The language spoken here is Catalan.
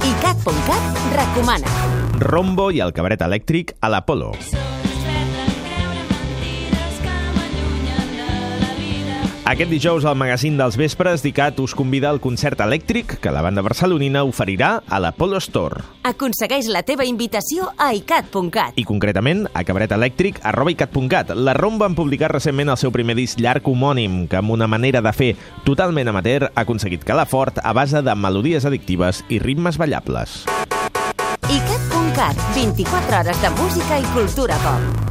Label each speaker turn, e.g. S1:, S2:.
S1: ICAT.cat recomana.
S2: Rombo i el cabaret elèctric a l'Apolo. Aquest dijous al magazín dels vespres, Dicat us convida al concert elèctric que la banda barcelonina oferirà a l'Apollo Store.
S1: Aconsegueix la teva invitació a ICAT.cat.
S2: I concretament a cabaret elèctric arroba icat.cat. La Romba han publicat recentment el seu primer disc llarg homònim, que amb una manera de fer totalment amateur ha aconseguit calar fort a base de melodies addictives i ritmes ballables.
S1: ICAT.cat, 24 hores de música i cultura pop.